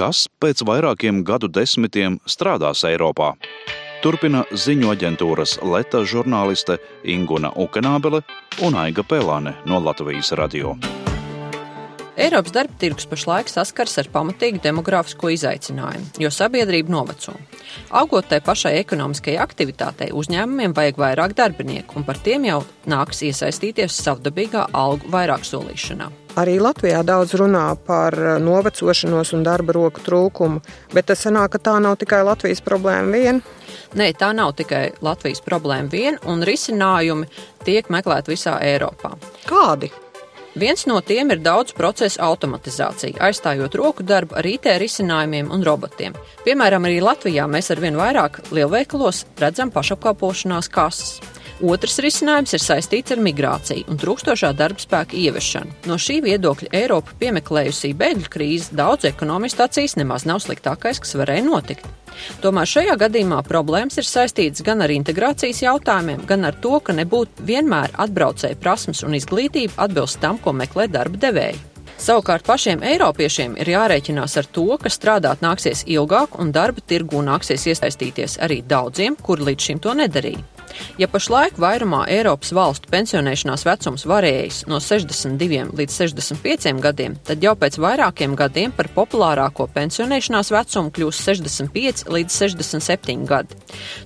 kas pēc vairākiem gadu desmitiem strādās Eiropā. Turpina ziņu aģentūras Leta žurnāliste Inguna Ukenābele un Aiga Pelāne no Latvijas radio. Eiropas darba tirgus pašlaik saskars ar pamatīgu demogrāfisko izaicinājumu, jo sabiedrība noveco. Augot tai pašai ekonomiskajai aktivitātei, uzņēmumiem vajag vairāk darbinieku, un par tiem jau nāks iesaistīties savdabīgā algu vairāk solīšanā. Arī Latvijā daudz runā par novecošanos un darba roku trūkumu, bet tas sanāk, ka tā nav tikai Latvijas problēma viena. Nē, tā nav tikai Latvijas problēma viena, un risinājumi tiek meklēti visā Eiropā. Kādi? Viens no tiem ir daudz procesu automatizācija, aizstājot roku darbu ar IT risinājumiem un robotiem. Piemēram, arī Latvijā mēs arvien vairāk lielveikalos redzam pašapkalpošanās kases. Otrs risinājums ir saistīts ar migrāciju un trūkstošā darba spēka ieviešanu. No šī viedokļa Eiropa piemeklējusī bēgļu krīze daudz ekonomistu acīs nemaz nav sliktākais, kas varēja notikt. Tomēr šajā gadījumā problēmas ir saistītas gan ar integrācijas jautājumiem, gan ar to, ka nebūtu vienmēr atbraucēju prasmes un izglītība atbilst tam, ko meklē darba devēji. Savukārt pašiem eiropiešiem ir jārēķinās ar to, ka strādāt nāksies ilgāk un darba tirgū nāksies iesaistīties arī daudziem, kuri līdz šim to nedarīja. Ja pašlaik vairumā Eiropas valstu pensionēšanās vecums varējas no 62 līdz 65 gadiem, tad jau pēc vairākiem gadiem par populārāko pensionēšanās vecumu kļūs 65 līdz 67 gadi.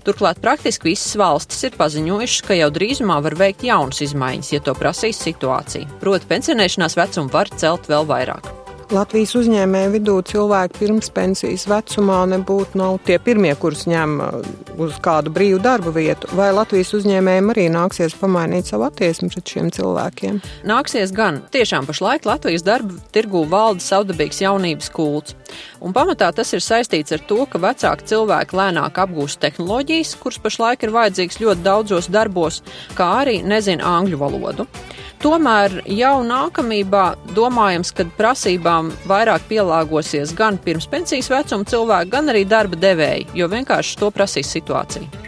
Turklāt praktiski visas valstis ir paziņojušas, ka jau drīzumā var veikt jaunas izmaiņas, ja to prasīs situācija. Proti, pensionēšanās vecumu var celt vēl vairāk. Latvijas uzņēmēju vidū cilvēki pirms pensijas vecumā nebūtu nav tie pirmie, kurus ņem uh, uz kādu brīvu darbu vietu. Vai Latvijas uzņēmējiem arī nāksies pamainīt savu attieksmi pret šiem cilvēkiem? Nāksies gan. Tiešām pašlaik Latvijas darba tirgū valda savdabīgs jaunības kults. Un pamatā tas ir saistīts ar to, ka vecāki cilvēki lēnāk apgūst tehnoloģijas, kuras pašlaik ir vajadzīgas ļoti daudzos darbos, kā arī nezina angļu valodu. Tomēr jau nākamībā domājams, ka prasībām vairāk pielāgosies gan pirms pensijas vecuma cilvēki, gan arī darba devēji, jo vienkārši to prasīs situācija.